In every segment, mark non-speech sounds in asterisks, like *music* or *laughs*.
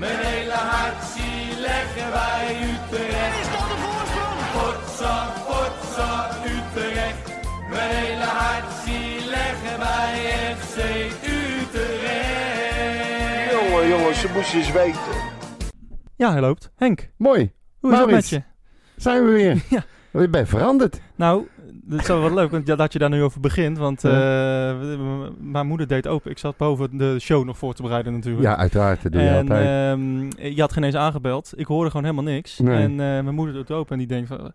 Mijn hele hart zie leggen wij Utrecht. Is dat de voorsprong? Potsa, potsa, Utrecht. Mijn hele hart zie leggen wij FC Utrecht. Jongen, jongens, ze moesten eens weten. Ja, hij loopt. Henk, Mooi. hoe is het met je? Zijn we weer. *laughs* Ja. Je bent veranderd. Nou, het is wel wat leuk want dat je daar nu over begint. Want eh, mijn moeder deed open. Ik zat boven de show nog voor te bereiden natuurlijk. Ja, uiteraard. Dat doe je en altijd. ehm, je had geen eens aangebeld. Ik hoorde gewoon helemaal niks. Nee. En eh, mijn moeder doet open en die denkt van...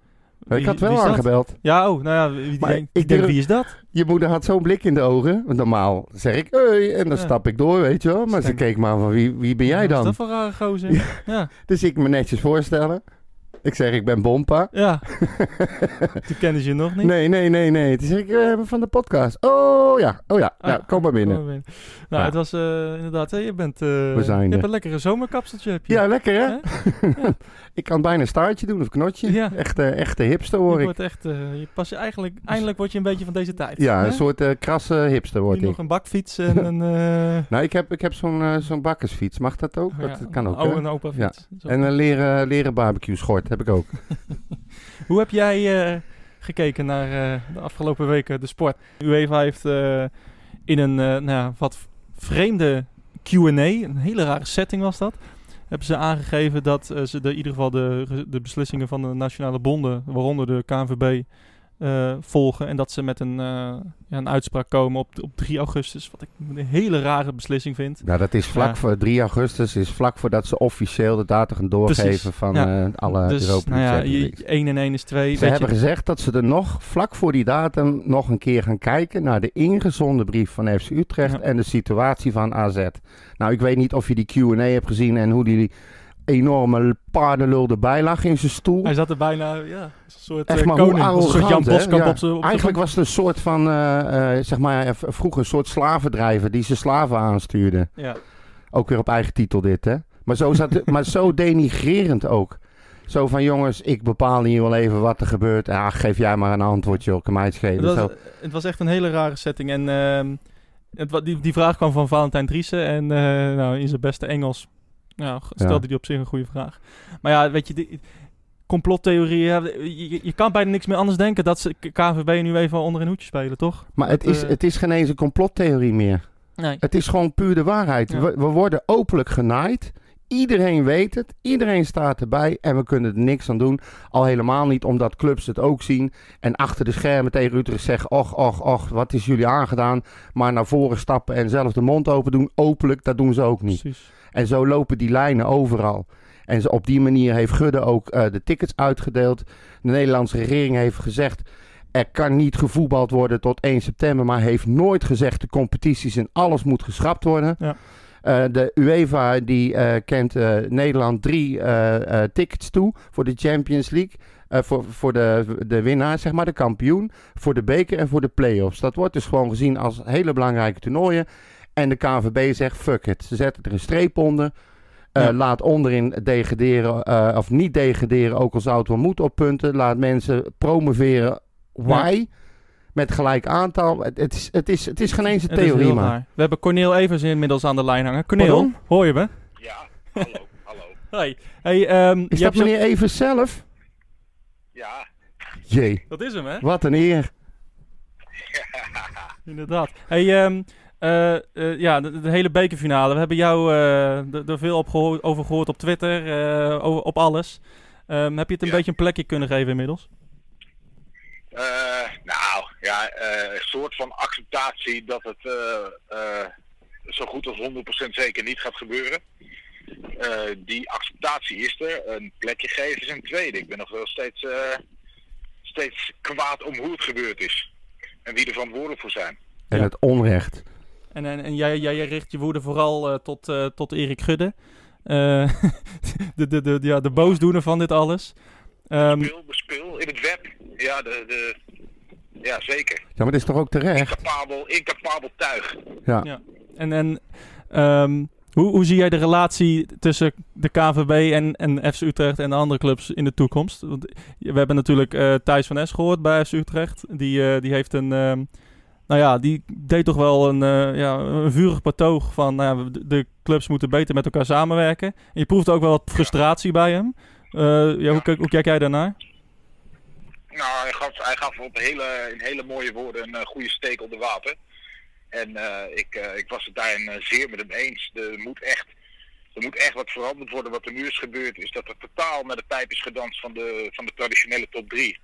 ik had wel dat? aangebeld. Ja, oh, nou ja, wie, Maar denkt, ik denk, wie is dat? Je moeder had zo'n blik in de ogen. Want normaal zeg ik, hey, en dan Ja. stap ik door, weet je wel. Maar ze keek maar van, wie, wie ben jij Wat is dan? dat voor rare gozer? Ja, Dus ik me netjes voorstellen. Ik zeg, ik ben Bompa. ja. *laughs* Toen kennen ze je nog niet. Nee, nee, nee, nee. Toen zeg ik, eh, van de podcast. Oh ja, oh ja. Ah, nou, kom maar binnen. kom maar binnen. Nou, Ja. het was eh, inderdaad, hè, je bent... eh, zijn je hebt een lekkere zomerkapseltje, heb je. Ja, lekker hè? *laughs* Ja. ik kan bijna een staartje doen of knotje. Ja. Echte, echte hipster Je hoor ik. wordt echt, je pas je eigenlijk, eindelijk word je een beetje van deze tijd. Ja, hè? een soort krasse hipster word Nu ik. nog een bakfiets en een... *laughs* Nou, ik heb, ik heb zo'n zo'n bakkersfiets. Mag dat ook? oh dat ja, kan ook. Oh, een opa fiets. En een leren, leren barbecue schort heb ik ook. *laughs* Hoe heb jij eh, gekeken naar eh, de afgelopen weken de sport? UEFA heeft eh, in een nou wat vreemde Q&A, een hele rare setting was dat, hebben ze aangegeven dat ze de, in ieder geval de, de beslissingen van de nationale bonden, waaronder de KNVB, eh, volgen. En dat ze met een, eh, ja, een uitspraak komen op, op 3 augustus, wat ik een hele rare beslissing vind. Nou, dat is vlak Ja. voor 3 augustus. Is vlak voordat ze officieel de data gaan doorgeven Precies, van ja. eh, alle dus Europa nou ja, Champions League. je- 1 en 1 is 2. Ze hebben gezegd dat ze er nog vlak voor die datum nog een keer gaan kijken naar de ingezonden brief van FC Utrecht en de situatie van AZ. Nou, ik weet niet of je die Q&A hebt gezien en hoe die enorme paardenlul erbij lag in zijn stoel. Hij zat er bijna, ja, een soort Echt eh, maar koning, als een soort Jan arrogant? Boskamp Ja. op zijn Eigenlijk was het een soort van, eh, eh, zeg maar, vroeger een soort slavendrijver die zijn slaven aanstuurde. Ja. Ook weer op eigen titel dit, hè? Maar zo, zat, *laughs* maar zo denigrerend ook. Zo van, jongens, ik bepaal hier wel even wat er gebeurt. Ja, geef jij maar een antwoord, joh. Kan mij het schelen. Het was, het was echt een hele rare setting. En ehm, het, die, die vraag kwam van Valentijn Driessen. En nou, in zijn beste Engels nou, stelde Ja. hij op zich een goede vraag. Maar ja, weet je, die, complottheorieën. ja, je, je- kan bijna niks meer anders denken dat ze K- KNVB nu even onder een hoedje spelen, toch? Maar het is, eh, het is geen eens een complottheorie meer. Nee. Het is gewoon puur de waarheid. Ja. We, we worden openlijk genaaid. Iedereen weet het. Iedereen staat erbij. En we kunnen er niks aan doen. Al helemaal niet omdat clubs het ook zien. En achter de schermen tegen Utrecht zeggen... Och, och, och, wat is jullie aangedaan? Maar naar voren stappen en zelf de mond open doen. Openlijk, dat doen ze ook niet. Precies. En zo lopen die lijnen overal. En op die manier heeft Gudde ook eh, de tickets uitgedeeld. De Nederlandse regering heeft gezegd... er kan niet gevoetbald worden tot 1 september... maar heeft nooit gezegd de competities en alles moet geschrapt worden. Ja. Eh, de UEFA die eh, kent Nederland drie tickets toe voor de Champions League. Voor voor de, de winnaar, zeg maar, de kampioen. Voor de beker en voor de play-offs. Dat wordt dus gewoon gezien als hele belangrijke toernooien. En de KNVB zegt, fuck it. Ze zetten er een streep onder. Eh, Ja. Laat onderin degraderen, eh, of niet degraderen, ook al zou het wel moeten op punten. Laat mensen promoveren. Why? Met gelijk aantal. Het, het, is, het, is, het is geen eens een theorie, raar. We hebben Corneel Evers inmiddels aan de lijn hangen. Corneel, Pardon? hoor je me? Ja, hallo, hallo. *laughs* Hey. Hey, ehm, Is je dat zo- meneer Evers zelf? Ja, Jee, Dat is hem, hè? wat een eer. Inderdaad. Hey, ehm, eh, eh, ja, de, de hele bekerfinale. We hebben jou eh, er veel op geho- over gehoord op Twitter, eh, over, op alles. Ehm, heb je het een Ja. beetje een plekje kunnen geven inmiddels? Eh, nou ja, eh, een soort van acceptatie dat het eh, eh, zo goed als 100% zeker niet gaat gebeuren. Eh, die acceptatie is er. Een plekje geven is een tweede. Ik ben nog wel steeds, eh, steeds kwaad om hoe het gebeurd is. En wie er verantwoordelijk voor zijn. En Ja. het onrecht. En, en, en jij, jij richt je woede vooral eh, tot, eh, tot Erik Gudde. Eh, *laughs* de, de, de, ja, de boosdoener van dit alles. Ehm, Speel, bespeel in het web. Ja, de, de, ja zeker. Ja, maar dat is toch ook terecht? Incapabel, incapabel tuig. Ja. Ja. en en ehm, hoe, hoe zie jij de relatie tussen de KVB en, en FC Utrecht en de andere clubs in de toekomst? Want we hebben natuurlijk eh Thijs van Es gehoord bij FC Utrecht. Die, eh, die heeft een, ehm, nou ja, die deed toch wel een, eh, ja, een vurig betoog van nou ja, de, clubs moeten beter met elkaar samenwerken. En je proeft ook wel wat frustratie bij hem. Eh, ja, hoe, kijk jij daarnaar? Nou, hij gaf, hij gaf op hele, in hele mooie woorden een eh, goede steek op de wapen. En ik, ik was het daarin zeer met hem eens. Er moet, echt, er moet echt wat veranderd worden. Wat er nu is gebeurd is dat er totaal naar de pijp is gedanst van de, van de traditionele top 3.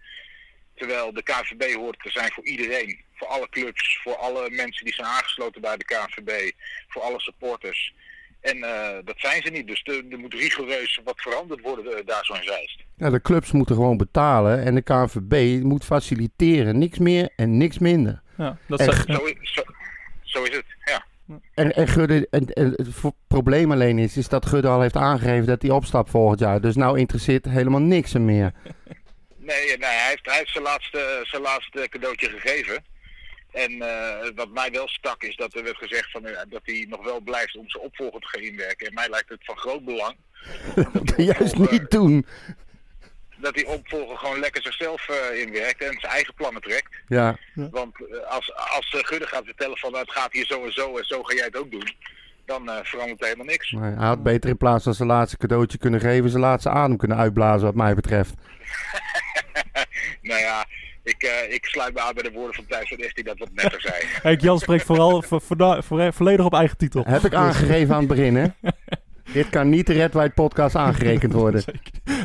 Terwijl de KNVB hoort te zijn voor iedereen. Voor alle clubs, voor alle mensen die zijn aangesloten bij de KNVB. Voor alle supporters. En eh, dat zijn ze niet. Dus er, moet rigoureus wat veranderd worden eh, daar zo in Zeist. Ja, de clubs moeten gewoon betalen en de KNVB moet faciliteren. Niks meer en niks minder. Ja, dat En- ja. Zo, is- zo, zo is het, ja. En, en Gudde, en, en het probleem alleen is, is dat Gudde al heeft aangegeven dat hij opstapt volgend jaar. Dus nou interesseert helemaal niks hem meer. Nee, nee hij, heeft, hij heeft zijn laatste, zijn laatste cadeautje gegeven. En eh, wat mij wel stak is dat er werd gezegd van, eh, dat hij nog wel blijft om zijn opvolger te gaan inwerken. En mij lijkt het van groot belang *laughs* Juist niet doen. dat die opvolger gewoon lekker zichzelf eh, inwerkt en zijn eigen plannen trekt. Ja, Want als, als Gudde gaat vertellen van het gaat hier zo en zo en zo ga jij het ook doen, dan verandert helemaal niks. maar hij had beter in plaats van zijn laatste cadeautje kunnen geven, zijn laatste adem kunnen uitblazen wat mij betreft. *laughs* nou ja, ik, eh, ik sluit me aan bij de woorden van Thijs van die dat wat netter zei. Hey, Jan spreekt vooral vo- vo- vo- volledig op eigen titel. Heb ik aangegeven aan het begin, hè? *laughs* Dit kan niet de Red White podcast aangerekend worden.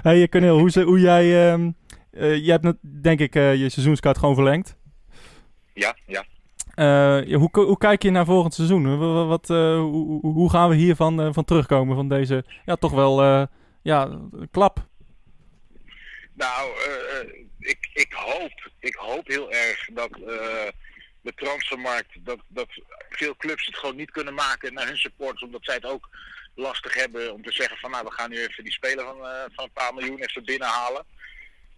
Hey, Cornel, hoe, ze- hoe jij... ehm eh, je hebt net, denk ik eh, je seizoenskaart gewoon verlengd. Ja, ja. Eh, hoe, hoe kijk je naar volgend seizoen? Wa- wa- Wat, eh, hoe, hoe- gaan we hiervan van van terugkomen van deze, ja, toch wel, eh, ja, klap? Nou, eh, eh, ik, ik, hoop, ik hoop heel erg dat eh, de transfermarkt, dat, dat veel clubs het gewoon niet kunnen maken naar hun supporters, omdat zij het ook lastig hebben om te zeggen van nou we gaan nu even die speler van, van een paar miljoen even binnenhalen.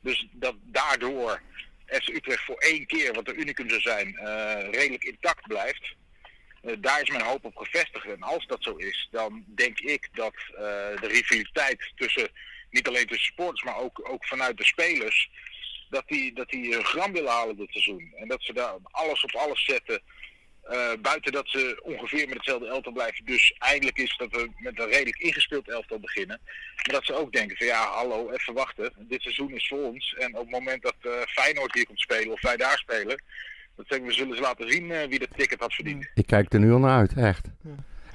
Dus dat daardoor FC Utrecht voor één keer, wat de unicum zou zijn, redelijk intact blijft. Daar is mijn hoop op gevestigd. En als dat zo is, dan denk ik dat de rivaliteit tussen, niet alleen tussen supporters, maar ook, ook vanuit de spelers, dat die, dat die een gram willen halen dit seizoen. En dat ze daar alles op alles zetten. eh, buiten dat ze ongeveer met hetzelfde elftal blijven. Dus eindelijk is dat we met een redelijk ingespeeld elftal beginnen. Maar dat ze ook denken van ja, hallo, even wachten. Dit seizoen is voor ons. En op het moment dat eh, Feyenoord hier komt spelen of wij daar spelen. Dat zeggen we zullen ze laten zien eh, wie dat ticket had verdiend. Ik kijk er nu al naar uit, echt.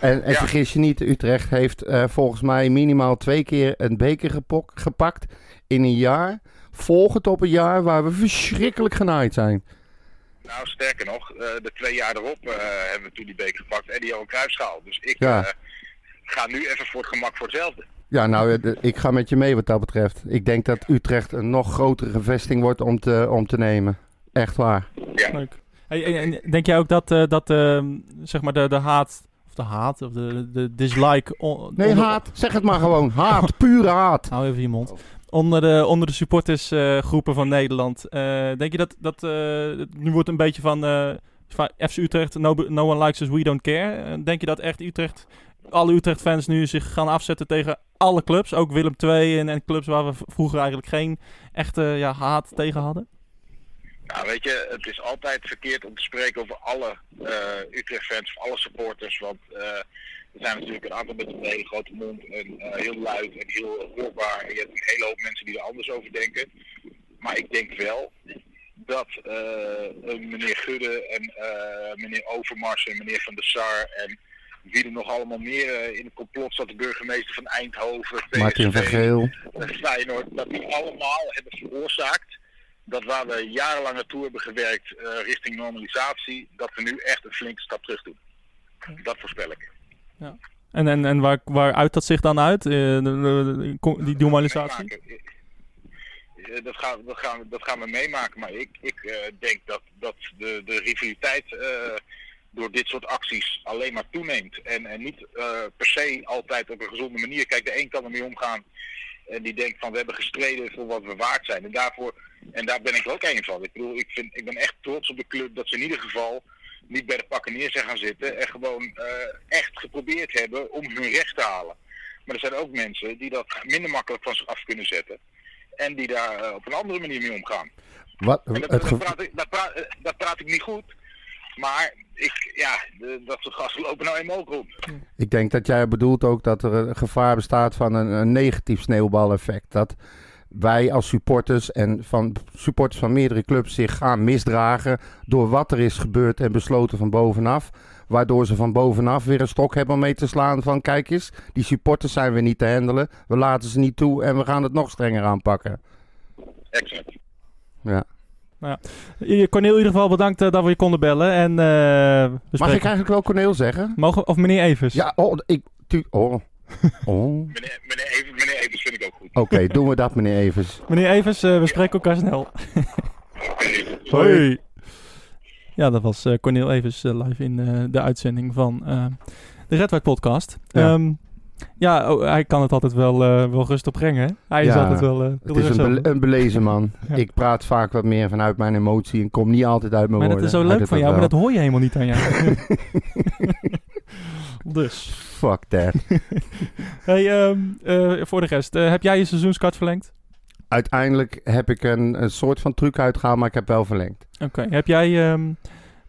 En, en Ja. vergis je niet, Utrecht heeft eh, volgens mij minimaal twee keer een beker gepok- gepakt in een jaar. Volgend op een jaar waar we verschrikkelijk genaaid zijn. Nou, sterker nog, eh, de twee jaar erop eh, hebben we toen die beker gepakt en die Johan Cruijffschaal. Dus ik Ja. eh, ga nu even voor het gemak voor hetzelfde. Ja, nou, ik ga met je mee wat dat betreft. Ik denk dat Utrecht een nog grotere vesting wordt om te, om te nemen. Echt waar. Leuk. Hey, en, en denk jij ook dat, eh, dat ehm, zeg maar de, de haat, of de haat, of de, de dislike... on- Nee, onder- haat. Zeg het maar gewoon. Haat. *laughs* Pure haat. Hou even je mond. Onder de, onder de supportersgroepen van Nederland. eh, denk je dat, dat eh, nu wordt een beetje van, eh, FC Utrecht, no, no one likes us, we don't care. Denk je dat echt Utrecht, alle Utrecht-fans nu zich gaan afzetten tegen alle clubs? Ook Willem II en, en clubs waar we vroeger eigenlijk geen echte ja, haat tegen hadden? Nou, weet je, het is altijd verkeerd om te spreken over alle eh, Utrecht-fans of alle supporters. Want eh, er zijn natuurlijk een aantal met een hele grote mond en eh, heel luid en heel hoorbaar. En je hebt een hele hoop mensen die er anders over denken. Maar ik denk wel dat meneer Gudde en meneer Overmars en meneer Van der Sar en wie er nog allemaal meer in het complot zat, de burgemeester van Eindhoven, Martin van PSV, Geel. Feyenoord, dat die allemaal hebben veroorzaakt dat waar we jarenlang naartoe hebben gewerkt eh, richting normalisatie, dat we nu echt een flinke stap terug doen. Dat voorspel ik. En, en, en waar, waar uit dat zich dan uit, eh, die normalisatie? Eh, Dat gaan, dat, gaan, dat gaan we meemaken, maar ik, ik denk dat, dat de, de rivaliteit door dit soort acties alleen maar toeneemt. En, en niet per se altijd op een gezonde manier. Kijk, de een kan ermee omgaan en die denkt van we hebben gestreden voor wat we waard zijn. En, daarvoor, en daar ben ik ook een van. Ik bedoel, ik, vind, ik ben echt trots op de club dat ze in ieder geval niet bij de pakken neer zijn gaan zitten en gewoon eh, echt geprobeerd hebben om hun recht te halen. Maar er zijn ook mensen die dat minder makkelijk van zich af kunnen zetten. En die daar eh, op een andere manier mee omgaan. Wat, En dat, het dat, ge- praat ik, dat, praat, eh, dat praat ik niet goed. Maar ik, ja, de- dat soort gasten lopen nou eenmaal ook rond. Ik denk dat jij bedoelt ook dat er een gevaar bestaat van een, een negatief sneeuwbaleffect. Dat wij als supporters en van supporters van meerdere clubs zich gaan misdragen door wat er is gebeurd en besloten van bovenaf. Waardoor ze van bovenaf weer een stok hebben om mee te slaan van kijk eens, die supporters zijn we niet te handelen. We laten ze niet toe en we gaan het nog strenger aanpakken. Exact. Ja. Eh, Cornel, in ieder geval bedankt eh, dat we je konden bellen. En, eh, Mag ik eigenlijk wel Corneel zeggen? Mogen, of meneer Evers? Ja, oh, ik... Tu, oh. *laughs* oh. Meneer, meneer, Even, meneer Evers vind ik ook goed. Oké, doen we dat meneer Evers. Meneer Evers, eh, we spreken elkaar snel. *laughs* Hoi. Ja, dat was eh Cornel Evers live in eh, de uitzending van eh, de Red White podcast. Ja. Ja, ja oh, hij kan het altijd wel, eh, wel rustig brengen. hè? Hij is altijd wel... eh, Het is een, belezen man. *laughs* Ja. Ik praat vaak wat meer vanuit mijn emotie en kom niet altijd uit mijn maar dat woorden. is zo leuk van jou, maar dat hoor je helemaal niet aan jou. *laughs* *laughs* dus. Fuck that. Hey, ehm, eh, voor de rest, heb jij je seizoenskaart verlengd? Uiteindelijk heb ik een, een soort van truc uitgehaald, maar ik heb wel verlengd. Oké. Heb jij ehm,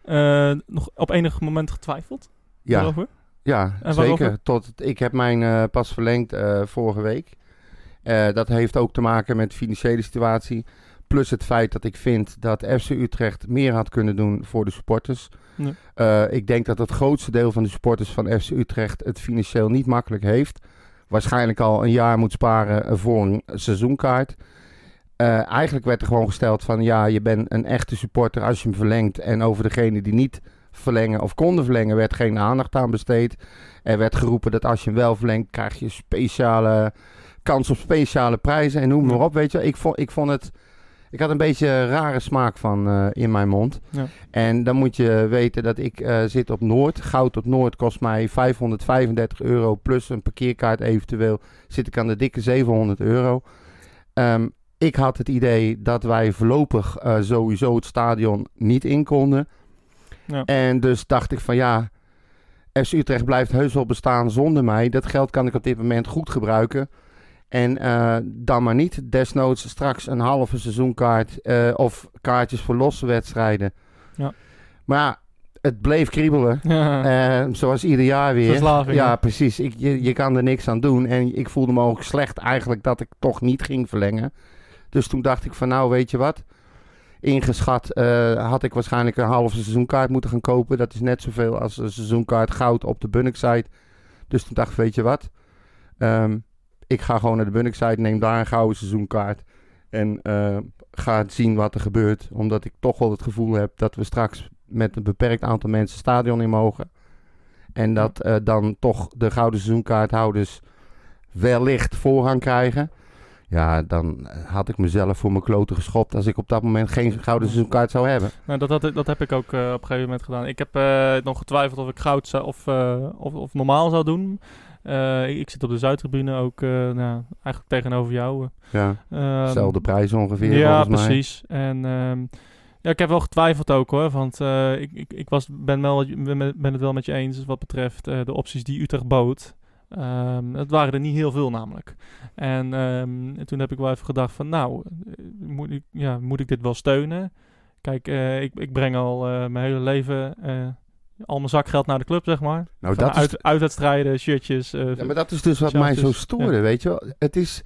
eh, nog op enig moment getwijfeld? Ja, Daarover? Ja En waarover? zeker. Tot, ik heb mijn eh, pas verlengd eh, vorige week. Eh, dat heeft ook te maken met de financiële situatie. Plus het feit dat ik vind dat FC Utrecht meer had kunnen doen voor de supporters. Eh, ik denk dat het grootste deel van de supporters van FC Utrecht het financieel niet makkelijk heeft. Waarschijnlijk al een jaar moet sparen voor een seizoenkaart. Eigenlijk werd er gewoon gesteld van ja, je bent een echte supporter als je hem verlengt. En over degene die niet verlengen of konden verlengen, werd geen aandacht aan besteed. Er werd geroepen dat als je hem wel verlengt, krijg je speciale kans op speciale prijzen en noem maar op. Weet je, ik vond, ik vond het. Ik had een beetje een rare smaak van eh, in mijn mond. Ja. En dan moet je weten dat ik eh, zit op Noord. Goud op Noord kost mij 535 euro plus een parkeerkaart eventueel. Zit ik aan de dikke 700 euro. Ehm, ik had het idee dat wij voorlopig eh, sowieso het stadion niet in konden. Ja. En dus dacht ik van ja, FC Utrecht blijft heus wel bestaan zonder mij. Dat geld kan ik op dit moment goed gebruiken. En eh, dan maar niet. Desnoods straks een halve seizoenkaart eh, of kaartjes voor losse wedstrijden. Ja. Maar ja, het bleef kriebelen. Ja. *laughs* Eh, zoals ieder jaar weer. Verslaving, Ja, hè? precies. Ik, je, je kan er niks aan doen. En ik voelde me ook slecht eigenlijk dat ik toch niet ging verlengen. Dus toen dacht ik van nou, weet je wat? Ingeschat eh, had ik waarschijnlijk een halve seizoenkaart moeten gaan kopen. Dat is net zoveel als een seizoenkaart goud op de Bunnik-site. Dus toen dacht ik, weet je wat? Ehm, ik ga gewoon naar de Bunnik-site, neem daar een gouden seizoenkaart. En eh, ga zien wat er gebeurt. Omdat ik toch wel het gevoel heb dat we straks met een beperkt aantal mensen stadion in mogen. En dat eh, dan toch de gouden seizoenkaarthouders wellicht voorrang krijgen. Ja, dan had ik mezelf voor mijn kloten geschopt als ik op dat moment geen gouden seizoenkaart zou hebben. Nou, dat, dat, dat heb ik ook eh, op een gegeven moment gedaan. Ik heb eh, nog getwijfeld of ik goud zou, of, eh, of, of normaal zou doen. Ik, ik zit op de Zuidtribune ook nou, eigenlijk tegenover jou. Ja, Ehm, dezelfde prijs ongeveer Ja, volgens mij. precies. En ehm, ja, ik heb wel getwijfeld ook hoor. Want ik, ik, ik was, ben, wel, ben, het wel met je eens wat betreft de opties die Utrecht bood. Ehm het waren er niet heel veel namelijk. En, ehm, en toen heb ik wel even gedacht van nou, eh, moet ik, ja, moet ik dit wel steunen? Kijk, eh, ik, ik breng al eh, mijn hele leven al mijn zakgeld naar de club, zeg maar. Nou, dat is, uit, uitwedstrijden, shirtjes. ja, maar dat is dus wat mij zo stoorde, weet je wel. Het is...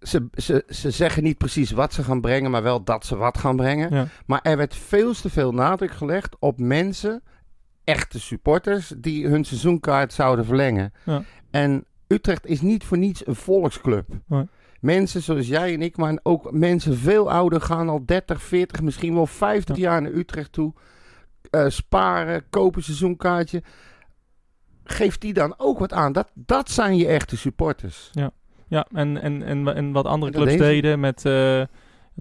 Ze, ze, ze zeggen niet precies wat ze gaan brengen, maar wel dat ze wat gaan brengen. Ja. Maar er werd veel te veel nadruk gelegd op mensen, echte supporters, die hun seizoenkaart zouden verlengen. Ja. En Utrecht is niet voor niets een volksclub. Nee. Mensen zoals jij en ik, maar ook mensen veel ouder gaan al 30, 40, misschien wel 50 jaar naar Utrecht toe. eh, sparen, kopen seizoenkaartje. Geef die dan ook wat aan. Dat, dat zijn je echte supporters. Ja, en, en, en, en wat andere clubs deden met eh,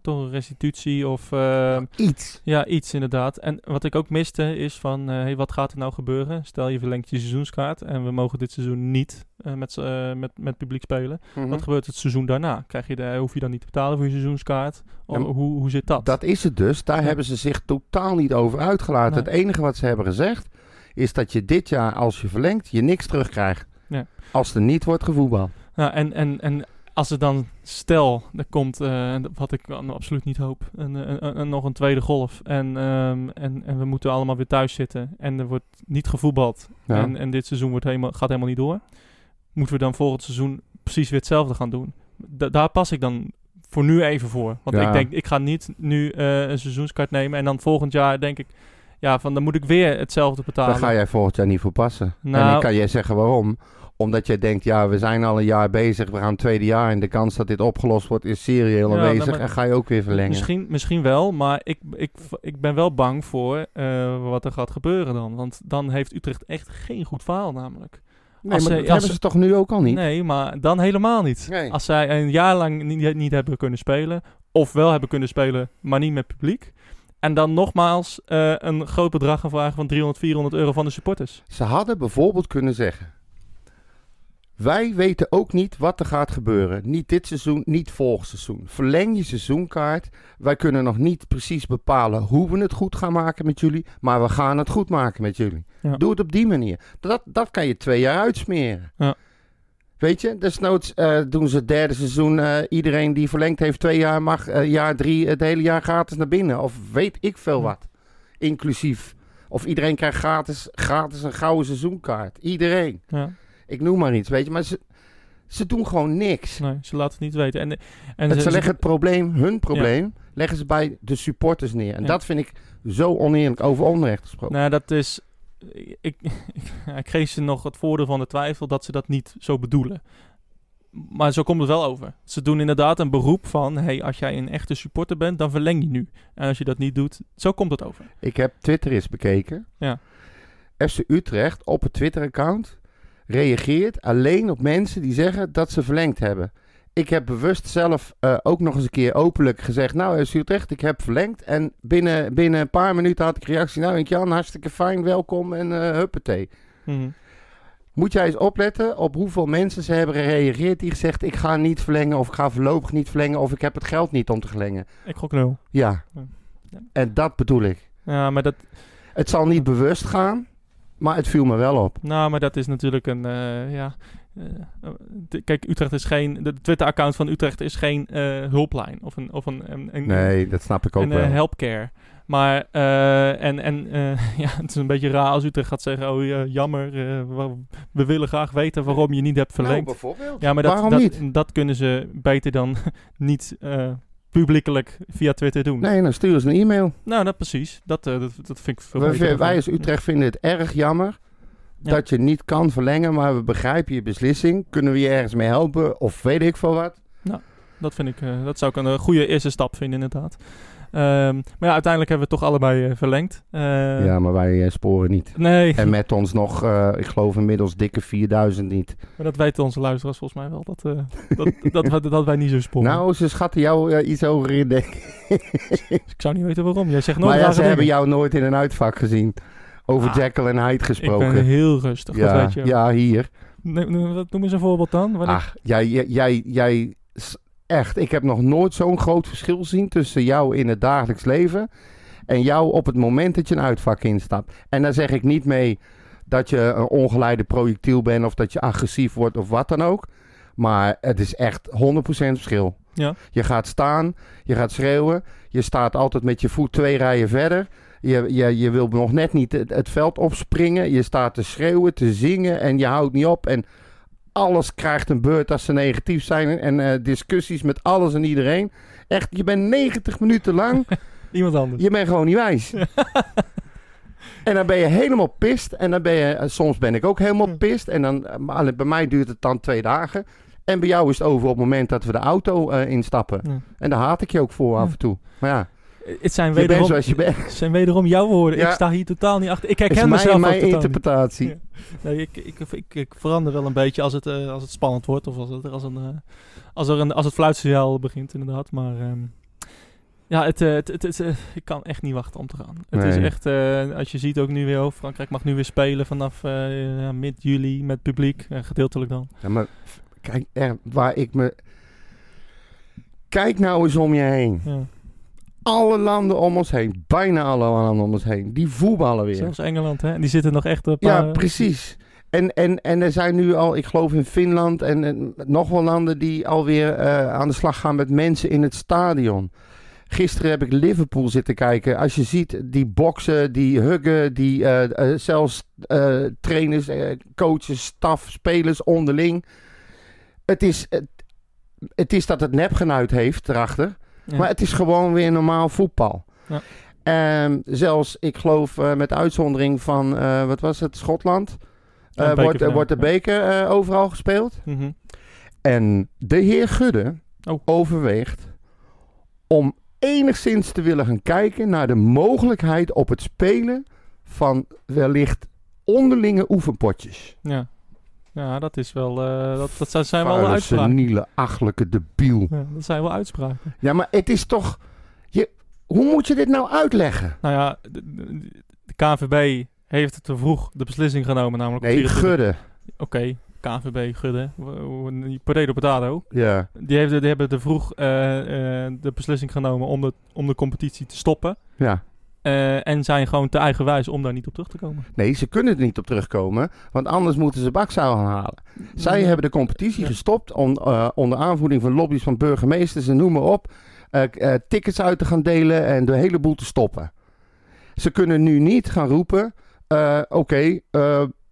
toch een restitutie of eh, Iets. ja, iets inderdaad. En wat ik ook miste is van, eh, hey, wat gaat er nou gebeuren? Stel je verlengt je seizoenskaart en we mogen dit seizoen niet eh, met, met, met publiek spelen. Mhm. Wat gebeurt het seizoen daarna? Krijg je de, hoef je dan niet te betalen voor je seizoenskaart? Of, Ja, maar hoe, hoe zit dat? Dat is het dus. Daar Ja. hebben ze zich totaal niet over uitgelaten. Nee. Het enige wat ze hebben gezegd is dat je dit jaar, als je verlengt, je niks terugkrijgt. Ja. Als er niet wordt gevoetbald. Nou, en, en, en als er dan, stel, er komt, eh, wat ik absoluut niet hoop, een, een, een- nog een tweede golf. En, ehm, en, en we moeten allemaal weer thuis zitten. En er wordt niet gevoetbald. Ja. En, en dit seizoen wordt helemaal, gaat helemaal niet door. Moeten we dan volgend seizoen precies weer hetzelfde gaan doen? Da- daar pas ik dan voor nu even voor. Want Ja. ik denk, ik ga niet nu eh, een seizoenskaart nemen. En dan volgend jaar denk ik, ja, van dan moet ik weer hetzelfde betalen. Daar ga jij volgend jaar niet voor passen. en Nou- ik kan je zeggen waarom. Omdat jij denkt, ja, we zijn al een jaar bezig, we gaan het tweede jaar en de kans dat dit opgelost wordt is serieel Ja, nou, aanwezig. en ga je ook weer verlengen. Misschien, misschien wel, maar ik, ik, ik ben wel bang voor eh, wat er gaat gebeuren dan. Want dan heeft Utrecht echt geen goed verhaal namelijk. nee, als maar dat hebben ze- ze toch nu ook al niet? Nee, maar dan helemaal niet. Nee. Als zij een jaar lang niet, niet hebben kunnen spelen, of wel hebben kunnen spelen, maar niet met publiek. En dan nogmaals eh, een groot bedrag gaan vragen van 300, 400 euro van de supporters. Ze hadden bijvoorbeeld kunnen zeggen: Wij weten ook niet wat er gaat gebeuren. Niet dit seizoen, niet volgend seizoen. Verleng je seizoenkaart. Wij kunnen nog niet precies bepalen hoe we het goed gaan maken met jullie. Maar we gaan het goed maken met jullie. Ja. Doe het op die manier. Dat, dat kan je twee jaar uitsmeren. Ja. Weet je, desnoods eh, doen ze het derde seizoen. eh, iedereen die verlengd heeft twee jaar mag eh, jaar drie het hele jaar gratis naar binnen. Of weet ik veel wat. Inclusief. Of iedereen krijgt gratis, gratis een gouden seizoenkaart. Iedereen. Ja, Ik noem maar iets, weet je. Maar ze, ze doen gewoon niks. nee, ze laten het niet weten. En, en ze leggen het probleem, hun probleem, leggen ze bij de supporters neer. En Ja. dat vind ik zo oneerlijk over onrecht gesproken. Nou, dat is. Ik, ik, *laughs* ik geef ze nog het voordeel van de twijfel dat ze dat niet zo bedoelen. Maar zo komt het wel over. Ze doen inderdaad een beroep van: hey, als jij een echte supporter bent, dan verleng je nu. En als je dat niet doet, zo komt het over. Ik heb Twitter eens bekeken. Ja. FC Utrecht op het Twitter-account reageert alleen op mensen die zeggen dat ze verlengd hebben. Ik heb bewust zelf eh, ook nog eens een keer openlijk gezegd... Nou, FC Utrecht, ik heb verlengd. En binnen, binnen een paar minuten had ik reactie... Nou, Jan, hartstikke fijn, welkom en eh huppatee. Mhm. Moet jij eens opletten op hoeveel mensen ze hebben gereageerd... die gezegd, ik ga niet verlengen of ik ga voorlopig niet verlengen... of ik heb het geld niet om te verlengen. Ik gok nul. Ja, Ja. en dat bedoel ik. Ja, maar dat, Het zal niet bewust gaan, maar het viel me wel op. nou, maar dat is natuurlijk een. eh, ja, eh, de- kijk, Utrecht is geen. De Twitter-account van Utrecht is geen eh, hulplijn. Of een. Of een, een, een Nee, dat snap ik ook eh, wel. helpcare. Maar, eh, en, en eh, *laughs* ja, het is een beetje raar als Utrecht gaat zeggen, oh ja, jammer, eh, we, we willen graag weten waarom je niet hebt verlengd. Nou, bijvoorbeeld. ja, maar dat, waarom dat, niet? dat kunnen ze beter dan *laughs* niet eh, publiekelijk via Twitter doen. Nee, dan sturen ze een e-mail. Nou, dat precies. Dat, eh, dat, dat vind ik veel We- beter. wij als Utrecht vinden het erg jammer Ja. dat je niet kan verlengen, maar we begrijpen je beslissing. Kunnen we je ergens mee helpen of weet ik veel wat? Dat, vind ik, eh, dat zou ik een eh, goede eerste stap vinden, inderdaad. Ehm, maar ja, uiteindelijk hebben we het toch allebei eh, verlengd. Eh, ja, maar wij eh, sporen niet. Nee, En met ons nog, ik geloof inmiddels dikke 4000 niet. maar dat weten onze luisteraars volgens mij wel. Dat, dat, *laughs* dat, dat, dat wij niet zo sporen. Nou, ze schatten jou iets hoger in, denk ik. *laughs* ik zou niet weten waarom. Jij zegt nooit Maar ja, ze hebben dingen. jou nooit in een uitvak gezien. Over Ah, Jekyll en Hyde Ik gesproken. ben heel rustig, dat ja, weet je. ja, hier. Wat- Noem eens een voorbeeld dan. Wanneer- Ach, jij, jij, jij, echt, ik heb nog nooit zo'n groot verschil gezien tussen jou in het dagelijks leven en jou op het moment dat je een uitvak instapt. En daar zeg ik niet mee dat je een ongeleide projectiel bent of dat je agressief wordt of wat dan ook. Maar het is echt 100% verschil. Ja. Je gaat staan, je gaat schreeuwen, je staat altijd met je voet twee rijen verder. Je, je, je wil nog net niet het, het veld opspringen. Je staat te schreeuwen, te zingen en je houdt niet op. En alles krijgt een beurt als ze negatief zijn. En eh, discussies met alles en iedereen. Echt, je bent 90 minuten lang. *laughs* Iemand anders. je bent gewoon niet wijs. *laughs* en dan ben je helemaal pist. En dan ben je, eh, soms ben ik ook helemaal pist. En dan, alleen bij mij duurt het dan twee dagen. En bij jou is het over op het moment dat we de auto instappen. Ja. En daar haat ik je ook voor af en toe. Maar ja, Het zijn wederom, zoals je bent. zijn wederom jouw woorden. Ja. Ik sta hier totaal niet achter. Ik herken mijn, mezelf mijn niet. interpretatie. Ja. Nee, ik, ik, ik, ik verander wel een beetje als het, eh, als het spannend wordt. Of als, het, als, een, eh, als, er een, als het fluitsignaal begint, inderdaad. Maar ehm, ja, het, eh, het, het, het, ik kan echt niet wachten om te gaan. Het is echt, als je ziet ook nu weer, oh, Frankrijk mag nu weer spelen vanaf mid-juli met publiek. gedeeltelijk dan. Ja, maar kijk, er, waar ik me... Kijk nou eens om je heen. Ja. Alle landen om ons heen, bijna alle landen om ons heen, die voetballen weer. Zelfs Engeland, hè. Die zitten nog echt op... ja, eh, precies. En, en, en er zijn nu al, ik geloof in Finland en, en nog wel landen die alweer eh aan de slag gaan met mensen in het stadion. Gisteren heb ik Liverpool zitten kijken. Als je ziet die boksen, die huggen, die eh, zelfs trainers, coaches, staf, spelers onderling. Het is, het, het is dat het nepgenuit heeft erachter. Ja. Maar het is gewoon weer normaal voetbal. Ja. En zelfs, ik geloof eh, met uitzondering van, eh, wat was het, Schotland... Ja, eh, wordt, wordt de beker overal gespeeld. Mhm. En de heer Gudde Oh. overweegt om enigszins te willen gaan kijken naar de mogelijkheid op het spelen van wellicht onderlinge oefenpotjes. ja. Ja, dat is wel... eh, dat, dat zijn- zijn wel Vuile, uitspraken. seniele, achterlijke debiel. Ja, dat zijn wel uitspraken. Ja, maar het is toch... Je, hoe moet je dit nou uitleggen? Nou ja, de, de- de KNVB heeft te vroeg de beslissing genomen, namelijk op Nee, 24 Gudde. Oké, KNVB, Gudde, potato potato. Ja. Die, heeft, die hebben te vroeg eh, eh, de beslissing genomen om de, om de competitie te stoppen. ja. Eh, en zijn gewoon te eigenwijs om daar niet op terug te komen. Nee, ze kunnen er niet op terugkomen, want anders moeten ze bakzaal gaan halen. Zij hebben de competitie Ja. gestopt on- eh, onder aanvoering van lobby's van burgemeesters en noem maar op. eh, tickets uit te gaan delen en de hele boel te stoppen. Ze kunnen nu niet gaan roepen, oké,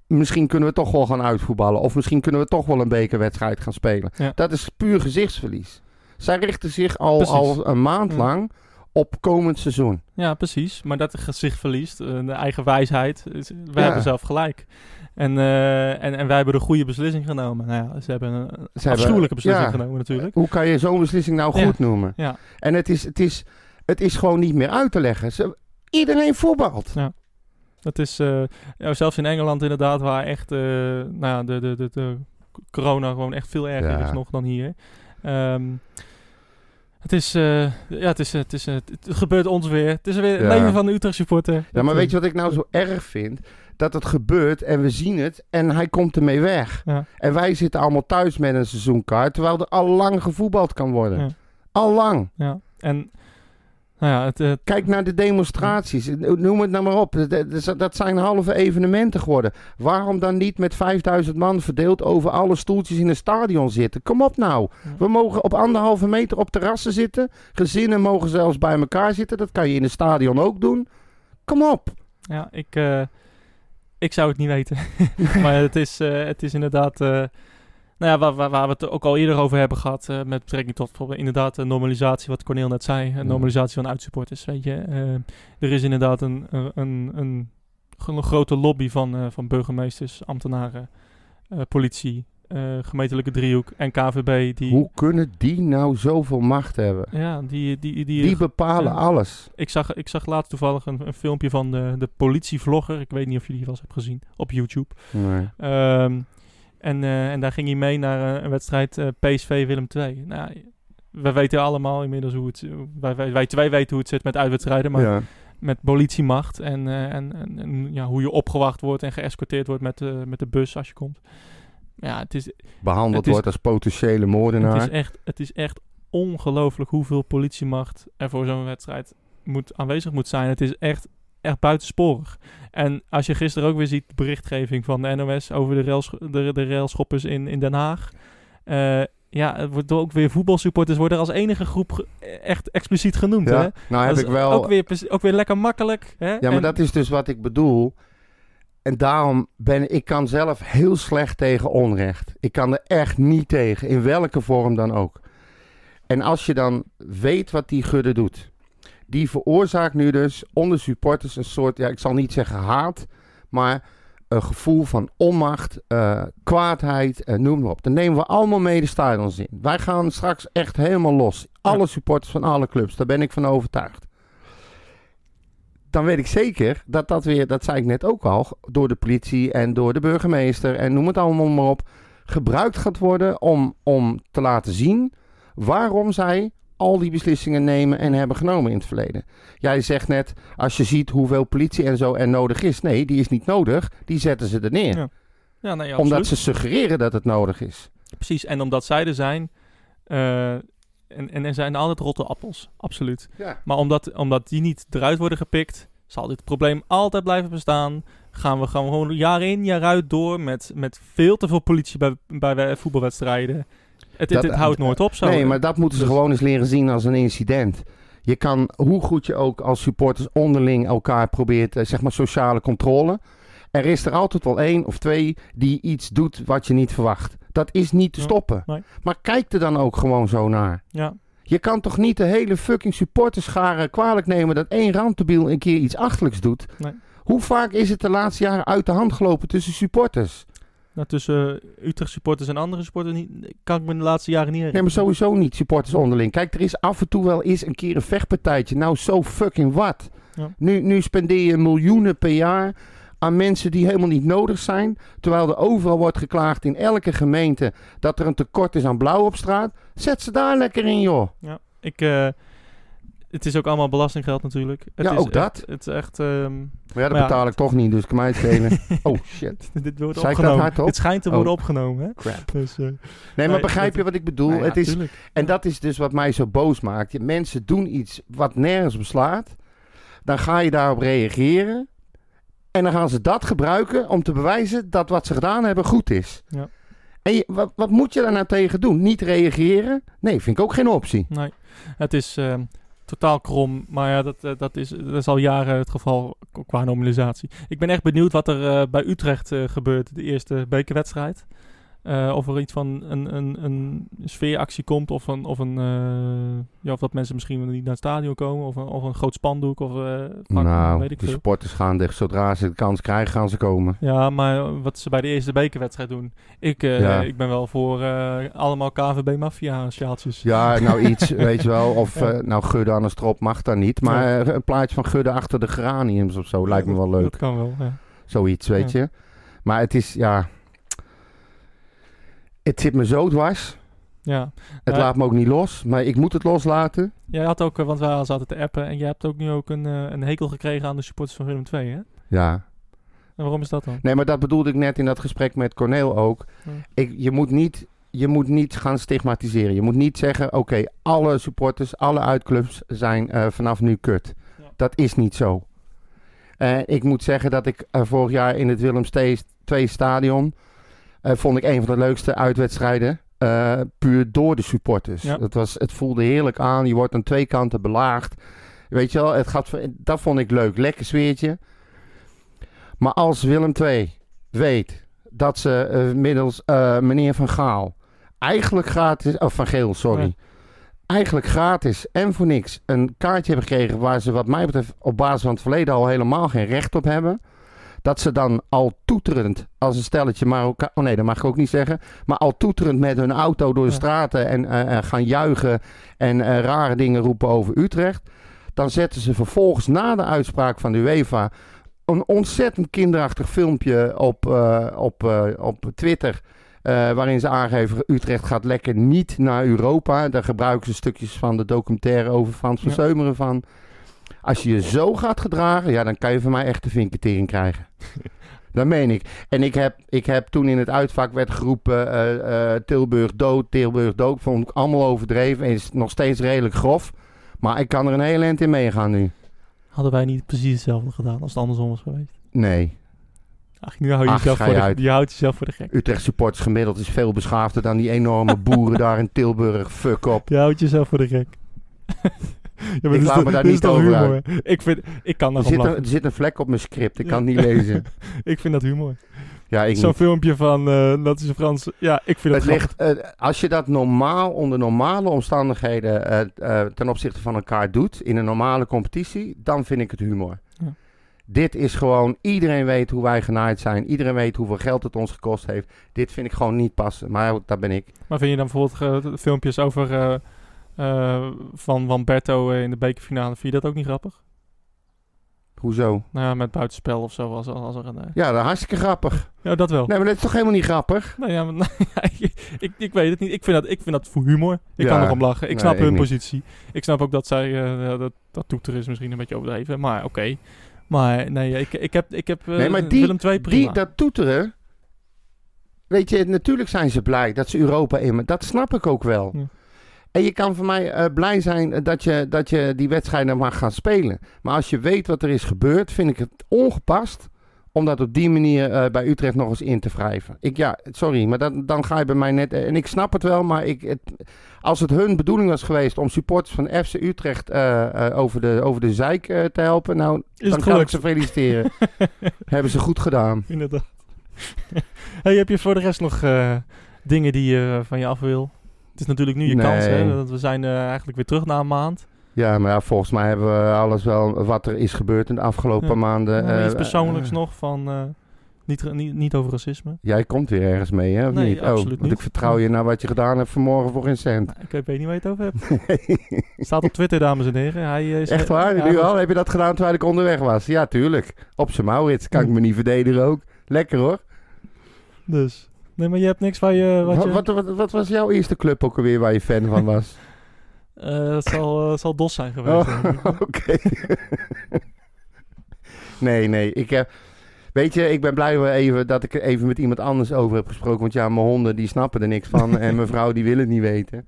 misschien kunnen we toch wel gaan uitvoetballen. Of misschien kunnen we toch wel een bekerwedstrijd gaan spelen. Ja. Dat is puur gezichtsverlies. Zij richten zich al, Precies. al een maand lang op komend seizoen. Ja, precies. Maar dat gezicht verliest, eh, de eigen wijsheid. Wij Ja. hebben zelf gelijk. En, eh, en, en wij hebben de goede beslissing genomen. Nou ja, ze hebben een Ze hebben- afschuwelijke beslissing ja. genomen natuurlijk. Hoe kan je zo'n beslissing nou Ja. goed noemen? Ja. En het is, het, is, het is gewoon niet meer uit te leggen. Ze, iedereen voetbalt. Dat is eh, ja, zelfs in Engeland inderdaad, waar echt eh, nou ja, de, de, de, de corona gewoon echt veel erger Ja. is nog dan hier. Ehm, het is, eh, ja, het is, het is, eh, het, het gebeurt ons weer. Het is weer het Ja. leven van de Utrecht supporter. Ja, maar weet je wat ik nou zo erg vind? Dat het gebeurt en we zien het en hij komt ermee weg. Ja. En wij zitten allemaal thuis met een seizoenkaart, terwijl er al lang gevoetbald kan worden. Ja. Al lang. Ja, en nou ja, het, Kijk naar de demonstraties, noem het nou maar op. Dat zijn halve evenementen geworden. Waarom dan niet met 5000 man verdeeld over alle stoeltjes in een stadion zitten? Kom op nou. We mogen op anderhalve meter op terrassen zitten. Gezinnen mogen zelfs bij elkaar zitten. Dat kan je in een stadion ook doen. Kom op. ja, ik, eh, ik zou het niet weten. *laughs* maar het is, eh, het is inderdaad, eh, nou ja, waar, waar, waar we het ook al eerder over hebben gehad, eh, met betrekking tot bijvoorbeeld inderdaad de normalisatie, wat Cornel net zei, een Ja. normalisatie van uitsupporters, weet je. Eh, er is inderdaad een, een, een, een, grote lobby van, eh, van burgemeesters, ambtenaren, eh, politie, eh, gemeentelijke driehoek en KVB, die... Hoe kunnen die nou zoveel macht hebben? Ja, die, die, die, Die bepalen alles. ik, zag, ik zag laatst toevallig een, een filmpje van de, de politievlogger. Ik weet niet of jullie die wel eens hebben gezien op YouTube. Nee. Ehm, en, eh, en daar ging hij mee naar eh, een wedstrijd eh, PSV Willem II. Nou, we weten allemaal inmiddels hoe het... Wij, wij, twee weten hoe het zit met uitwedstrijden, maar ja. met politiemacht. En, en, en, en, ja, hoe je opgewacht wordt en geëscorteerd wordt met, de met de bus als je komt. Ja, het is, Behandeld Het is- wordt als potentiële het moordenaar. is echt, het is echt ongelooflijk hoeveel politiemacht er voor zo'n wedstrijd moet, aanwezig moet zijn. Het is echt, echt buitensporig. En als je gisteren ook weer ziet de berichtgeving van de NOS over de, rails, de, de railschoppers in, in Den Haag. Eh, ja, het wordt ook weer voetbalsupporters worden er als enige groep echt expliciet genoemd. Hè? Nou heb ik wel... Ook weer, ook weer lekker makkelijk. Hè? Ja, maar En- dat is dus wat ik bedoel. En daarom ben ik kan zelf heel slecht tegen onrecht. Ik kan er echt niet tegen, in welke vorm dan ook. En als je dan weet wat die Gudde doet, die veroorzaakt nu dus onder supporters een soort, ja, ik zal niet zeggen haat, maar een gevoel van onmacht, eh, kwaadheid, eh, noem maar op. Dan nemen we allemaal mee de stadions in. Wij gaan straks echt helemaal los. Alle supporters van alle clubs, daar ben ik van overtuigd dan weet ik zeker dat dat weer, dat zei ik net ook al, door de politie en door de burgemeester en noem het allemaal maar op, gebruikt gaat worden om, om te laten zien waarom zij al die beslissingen nemen en hebben genomen in het verleden. Jij zegt net, als je ziet hoeveel politie en zo er nodig is. Nee, die is niet nodig. Die zetten ze er neer. Ja, ja, nee, ja, omdat ze suggereren dat het nodig is. Precies, en omdat zij er zijn... eh, en, en er zijn altijd rotte appels, absoluut. Ja. Maar omdat, omdat die niet eruit worden gepikt, zal dit probleem altijd blijven bestaan. Gaan we, gaan we gewoon jaar in, jaar uit door met, met veel te veel politie bij, bij we- voetbalwedstrijden. Het, Dat- het houdt nooit op zo. Nee, maar dat moeten ze Dus- gewoon eens leren zien als een incident. Je kan, hoe goed je ook als supporters onderling elkaar probeert, eh, zeg maar sociale controle. Er is er altijd wel één of twee die iets doet wat je niet verwacht. Dat is niet te stoppen. nee. Maar kijk er dan ook gewoon zo naar. Ja, Je kan toch niet de hele fucking supporterscharen kwalijk nemen dat één randdebiel een keer iets achterlijks doet? Nee. Hoe vaak is het de laatste jaren uit de hand gelopen tussen supporters? Nou, tussen Utrecht supporters en andere supporters niet, kan ik me de laatste jaren niet Nee, herinneren. maar sowieso niet supporters onderling. Kijk, er is af en toe wel eens een keer een vechtpartijtje. Nou, zo fucking wat. Ja. Nu, nu spendeer je miljoenen per jaar aan mensen die helemaal niet nodig zijn. Terwijl er overal wordt geklaagd in elke gemeente dat er een tekort is aan blauw op straat. Zet ze daar lekker in, joh. Ja, ik, eh, het is ook allemaal belastinggeld natuurlijk. Het Ja, is ook echt- dat. Het is echt... ehm, Maar ja, dat Maar ja. betaal ik toch niet, dus kan mij het schelen. *laughs* oh, shit. *laughs* dit wordt ik dat opgenomen. Het schijnt te Oh. worden opgenomen, hè? Crap. Dus, eh, Nee, maar Nee, begrijp je wat ik bedoel? nou ja, het is, tuurlijk. En dat is dus wat mij zo boos maakt. Mensen doen iets wat nergens beslaat. Dan ga je daarop reageren. En dan gaan ze dat gebruiken om te bewijzen dat wat ze gedaan hebben goed is. Ja. En je- wat, wat moet je daar nou tegen doen? Niet reageren? Nee, vind ik ook geen optie. Nee, het is ehm, totaal krom. Maar ja, dat, eh, dat, is, dat is al jaren het geval qua normalisatie. Ik ben echt benieuwd wat er eh, bij Utrecht eh, gebeurt, de eerste bekerwedstrijd. Eh, of er iets van een, een, een sfeeractie komt, of, een, of, een, eh, ja, of dat mensen misschien niet naar het stadion komen, of een, of een groot spandoek, of eh, vak- nou, weet ik de veel. supporters gaan dicht. Zodra ze de kans krijgen, gaan ze komen. Ja, maar wat ze bij de eerste bekerwedstrijd doen. Ik, Ja. ik ben wel voor allemaal KVB Mafia sjaaltjes. Ja, nou *laughs* iets, weet je wel. Of Ja. nou, Gudde aan de strop mag dat niet. Maar een plaatje van Gudde achter de geraniums of zo lijkt me wel leuk. Dat kan wel, ja. Zoiets, weet je. Maar het is, ja... Het zit me zo dwars. ja. Het laat me ook niet los. Maar ik moet het loslaten. Jij had ook, eh, want wij zaten te appen en jij hebt ook nu ook een, eh, een hekel gekregen aan de supporters van Willem II, hè? Ja. En waarom is dat dan? Nee, maar dat bedoelde ik net in dat gesprek met Corneel ook. Ja. Ik, je, moet niet, je moet niet gaan stigmatiseren. Je moet niet zeggen, oké, alle supporters, alle uitclubs zijn eh, vanaf nu kut. Ja. Dat is niet zo. Ik moet zeggen dat ik vorig jaar in het Willem II stadion... eh, vond ik een van de leukste uitwedstrijden. eh, puur door de supporters. Ja. Het, was, het voelde heerlijk aan. Je wordt aan twee kanten belaagd. Weet je wel, het gaat, dat vond ik leuk. Lekker sfeertje. Maar als Willem II weet dat ze eh, middels meneer Van Gaal eigenlijk gratis, of Van Geel, sorry. Eigenlijk gratis en voor niks een kaartje hebben gekregen waar ze wat mij betreft op basis van het verleden al helemaal geen recht op hebben. Dat ze dan al toeterend als een stelletje Marokka oh nee, dat mag ik ook niet zeggen. Maar al toeterend met hun auto door de straten en eh, eh, gaan juichen en eh, rare dingen roepen over Utrecht. Dan zetten ze vervolgens na de uitspraak van de UEFA een ontzettend kinderachtig filmpje op, op, op Twitter. waarin ze aangeven, Utrecht gaat lekker niet naar Europa. Daar gebruiken ze stukjes van de documentaire over Frans van Ja. Seumeren van. Als je je zo gaat gedragen, ja, dan kan je van mij echt de vinketering krijgen. *laughs* dat meen ik. En ik heb, ik heb toen in het uitvak werd geroepen, eh, eh, Tilburg dood, Tilburg dood. Vond ik allemaal overdreven. En is nog steeds redelijk grof. Maar ik kan er een hele eind in meegaan nu. Hadden wij niet precies hetzelfde gedaan als het andersom was geweest? Nee. Ach, nu hou je, Ach, jezelf, voor je de, uit. je houdt jezelf voor de gek. Utrecht supporters gemiddeld is veel beschaafder dan die enorme boeren *laughs* daar in Tilburg. Fuck op. Je houdt jezelf voor de gek. *laughs* ja, Ik laat me daar niet over humor. Ik, vind, ik kan Er zit, er zit een vlek op mijn script. Ik Ja. kan het niet lezen. *laughs* Ik vind dat humor. Ja, ik Zo'n niet. filmpje van, eh dat is een Frans... Ja, ik vind Het ligt, eh, als je dat normaal, onder normale omstandigheden eh, ten opzichte van elkaar doet, in een normale competitie, dan vind ik het humor. Ja. Dit is gewoon, iedereen weet hoe wij genaaid zijn. Iedereen weet hoeveel geld het ons gekost heeft. Dit vind ik gewoon niet passen. Maar dat ben ik. Maar vind je dan bijvoorbeeld filmpjes over... eh, van Van Berto eh, in de bekerfinale, vind je dat ook niet grappig? Hoezo? Nou ja, met buitenspel of zo, als, als er een... eh, Ja, dat is hartstikke grappig. Ja, dat wel. Nee, maar dat is toch helemaal niet grappig? Nou ja, maar, *laughs* nou ja, ik, ik, ik weet het niet. Ik vind dat, ik vind dat voor humor. Ik Ja. kan erom lachen. Ik Nee, snap ik hun niet. positie. Ik snap ook dat zij... eh, dat, dat toeter is misschien een beetje overdreven. Maar oké. Maar nee, ik, ik heb, ik heb Nee, maar die- Willem II prima. Die, dat toeteren. Weet je, natuurlijk zijn ze blij dat ze Europa in. Dat snap ik ook wel. Ja. En je kan voor mij eh, blij zijn eh, dat je, dat je die wedstrijden mag gaan spelen. Maar als je weet wat er is gebeurd, vind ik het ongepast om dat op die manier eh, bij Utrecht nog eens in te wrijven. Ik, ja, sorry, maar dan, dan ga je bij mij net... En ik snap het wel, maar ik, het, als het hun bedoeling was geweest om supporters van FC Utrecht eh, eh, over, de, over de zeik eh, te helpen, nou, Is dan kan ik ze feliciteren. *laughs* Hebben ze goed gedaan. Inderdaad. *laughs* hey, heb je voor de rest nog eh, dingen die je van je af wil? Het is natuurlijk nu je Nee. kans, hè? Want we zijn eh, eigenlijk weer terug na een maand. Ja, maar ja, volgens mij hebben we alles wel wat er is gebeurd in de afgelopen Ja. maanden. Nou, eh, iets persoonlijks eh, nog van... niet, niet, niet over racisme. Jij komt weer ergens mee, hè? Of Nee, niet? absoluut oh, want niet. ik vertrouw je naar wat je gedaan hebt vanmorgen voor geen cent. Nou, ik weet niet waar je het over hebt. Staat op Twitter, dames en heren. Hij is, Echt waar? Ja, nu al? Heb je dat gedaan terwijl ik onderweg was? Ja, tuurlijk. Op zijn Maurits kan ik me niet verdedigen ook. Lekker hoor. Dus. Nee, maar je hebt niks waar je... Wat, Wat, je wat, wat, wat was jouw eerste club ook alweer waar je fan van was? *laughs* Eh, dat zal, eh, zal DOS zijn geweest. Oh. *laughs* Oké. *laughs* nee, nee. Ik heb... Weet je, ik ben blij even dat ik er even met iemand anders over heb gesproken. Want ja, mijn honden die snappen er niks van. en mijn vrouw die wil het niet weten.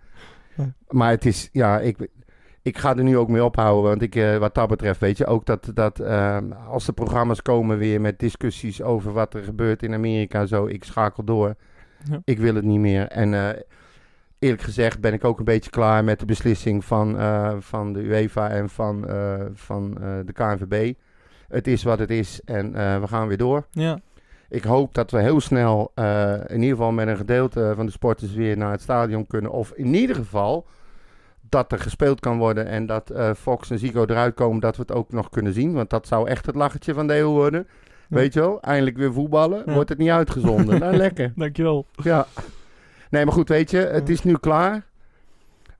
Maar het is, ja, ik, ik ga er nu ook mee ophouden. Want ik, eh, wat dat betreft, weet je, ook dat, dat eh, als de programma's komen weer met discussies over wat er gebeurt in Amerika en zo. Ik schakel door. Ja. Ik wil het niet meer. En eh, eerlijk gezegd ben ik ook een beetje klaar met de beslissing van, eh, van de UEFA en van, van de KNVB. Het is wat het is en we gaan weer door. Ja. Ik hoop dat we heel snel, in ieder geval met een gedeelte van de sporters weer naar het stadion kunnen. Of in ieder geval dat er gespeeld kan worden en dat eh, Fox en Zico eruit komen, dat we het ook nog kunnen zien. Want dat zou echt het lachertje van de eeuw worden. Ja. Weet je wel, eindelijk weer voetballen, Ja. wordt het niet uitgezonden. nou, *laughs* lekker. Dankjewel. Ja. Nee, maar goed, weet je, het is nu klaar.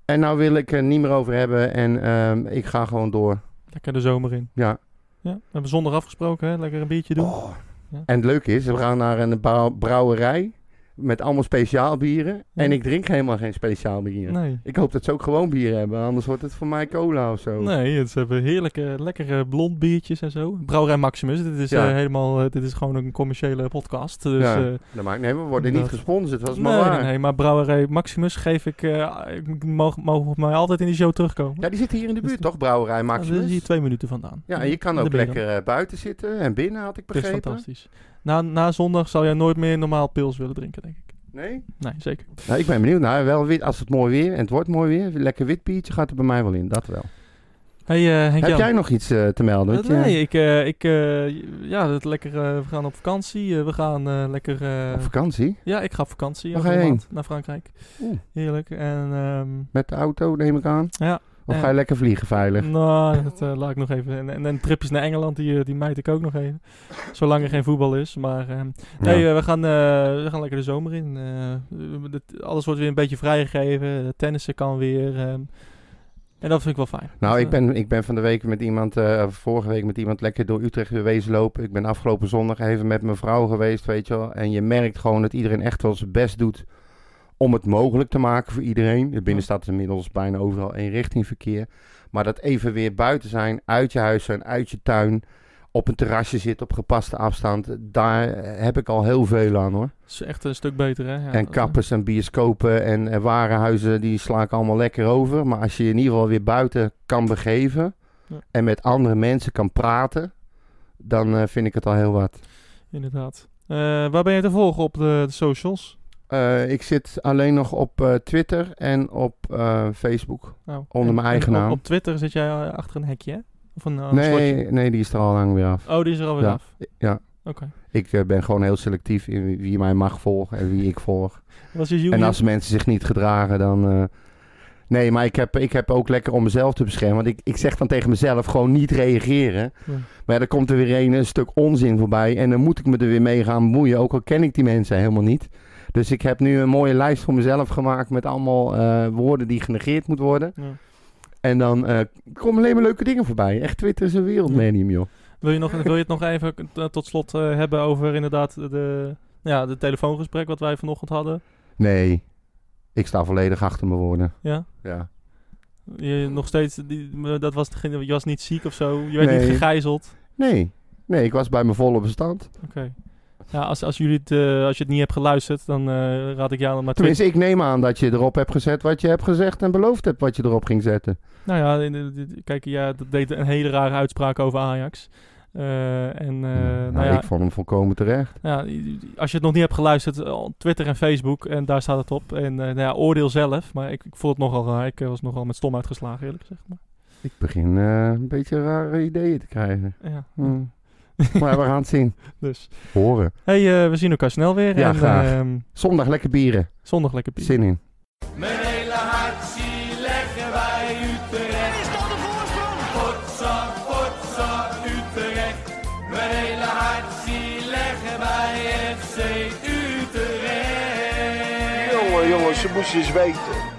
En nou wil ik er niet meer over hebben en ehm, ik ga gewoon door. Lekker de zomer in. Ja. Ja. We hebben zondag afgesproken, hè? Lekker een biertje doen. Oh. Ja. En het leuke is, we gaan naar een brouw- brouwerij met allemaal speciaal bieren. Ja. En ik drink helemaal geen speciaal bier. Nee. Ik hoop dat ze ook gewoon bier hebben, anders wordt het voor mij cola of zo. Nee, ze hebben heerlijke, lekkere blond biertjes en zo. Brouwerij Maximus. Dit is Ja. eh, helemaal, eh, dit is gewoon een commerciële podcast. Dus, Ja, eh, Dat maakt nee, we worden niet gesponsord, dat is nee, maar waar. nee, maar Brouwerij Maximus geef ik, eh, ik mogen mogen mij altijd in die show terugkomen. Ja, die zitten hier in de Dus buurt, dat- toch? Brouwerij Maximus. dat is hier twee minuten vandaan. Ja, en je kan De ook lekker eh, buiten zitten en binnen, had ik Het is begrepen. fantastisch. Na, na zondag zal jij nooit meer normaal pils willen drinken, denk ik. Nee? Nee, zeker. Nou, ik ben benieuwd. Nou, wel wit, als het mooi weer en het wordt mooi weer, lekker wit biertje gaat er bij mij wel in, dat wel. Hey, eh, Henk Heb Jan. jij nog iets eh, te melden? Eh, nee, ik, eh, ik eh, ja, het lekker, eh, we gaan op vakantie. We gaan eh, lekker... eh, Op vakantie? ja, ik ga op vakantie Waar ga je heen? naar Frankrijk. Oeh. Heerlijk. En ehm, Met de auto, neem ik aan? ja, Of Eh, ga je lekker vliegen veilig? nou, dat eh, laat ik nog even. En, en, en tripjes naar Engeland, die, eh, die mijt ik ook nog even. Zolang er geen voetbal is. Maar ehm, nee, Ja. eh, we, gaan, eh, we gaan lekker de zomer in. Eh, alles wordt weer een beetje vrijgegeven. Tennissen kan weer. en dat vind ik wel fijn. Nou, ik eh, ben, ik ben van de week met iemand, eh, vorige week met iemand lekker door Utrecht wezen lopen. Ik ben afgelopen zondag even met mijn vrouw geweest, weet je wel. En je merkt gewoon dat iedereen echt wel zijn best doet om het mogelijk te maken voor iedereen. De binnenstad is inmiddels bijna overal eenrichtingverkeer. Maar dat even weer buiten zijn, uit je huis zijn, uit je tuin, op een terrasje zitten op gepaste afstand. Daar heb ik al heel veel aan hoor. is echt een stuk beter, hè? Ja, en dat, kappers en bioscopen en eh, warenhuizen, die sla ik allemaal lekker over. Maar als je je in ieder geval weer buiten kan begeven Ja. en met andere mensen kan praten, dan eh, vind ik het al heel wat. inderdaad. Eh, waar ben je te volgen op de, de socials? Eh, ik zit alleen nog op eh, Twitter en op eh, Facebook. Nou, Onder en- mijn en eigen op- naam. Op, Twitter zit jij achter een hekje? Of een, slotje? nee, nee, die is er al lang weer af. Oh, die is er alweer Ja. af. Ja. Oké. Ik ben gewoon heel selectief in wie, mij mag volgen en wie ik volg. Was je En als mensen zich niet gedragen, dan. Nee, maar ik heb, ik heb ook lekker om mezelf te beschermen. Want ik, ik zeg dan tegen mezelf gewoon niet reageren. Ja. Maar dan komt er weer een, een stuk onzin voorbij. En dan moet ik me er weer mee gaan bemoeien. Ook al ken ik die mensen helemaal niet. Dus ik heb nu een mooie lijst voor mezelf gemaakt. Met allemaal eh, woorden die genegeerd moeten worden. Ja. En dan eh, komen alleen maar leuke dingen voorbij. Echt Twitter is een wereldmedium, joh. Wil je, nog, wil je het nog even tot slot eh, hebben over inderdaad de, ja, de telefoongesprek wat wij vanochtend hadden? Nee, ik sta volledig achter mijn woorden. Ja? Ja. Je, nog steeds, die, dat was, je was niet ziek of zo? Je werd Nee. niet gegijzeld? Nee, nee, ik was bij mijn volle bestand. Oké. Ja, als, als, jullie het, eh, als je het niet hebt geluisterd, dan eh, raad ik jou nog maar. Tenminste, ik neem aan dat je erop hebt gezet wat je hebt gezegd en beloofd hebt wat je erop ging zetten. Nou ja, kijk, ja, dat deed een hele rare uitspraak over Ajax. Eh, en nou, nou ja, Ik vond hem volkomen terecht. ja, als je het nog niet hebt geluisterd, op Twitter en Facebook, en daar staat het op. En nou ja, oordeel zelf, maar ik, ik vond het nogal raar. Ik was nogal met stom uitgeslagen, eerlijk gezegd. Maar, Ik begin een beetje rare ideeën te krijgen. ja, Hm. *laughs* maar we gaan het zien. dus. Horen. hey, eh, we zien elkaar snel weer. Ja, en graag. ehm, Zondag lekker bieren. zondag lekker bier. Zin in. Mijn hele hart zie leggen wij Utrecht. Is dat de voorsprong? Potsa, potsa, Utrecht. Mijn hele hart zie leggen wij FC Utrecht. Jongen, jongens, ze moesten eens weten.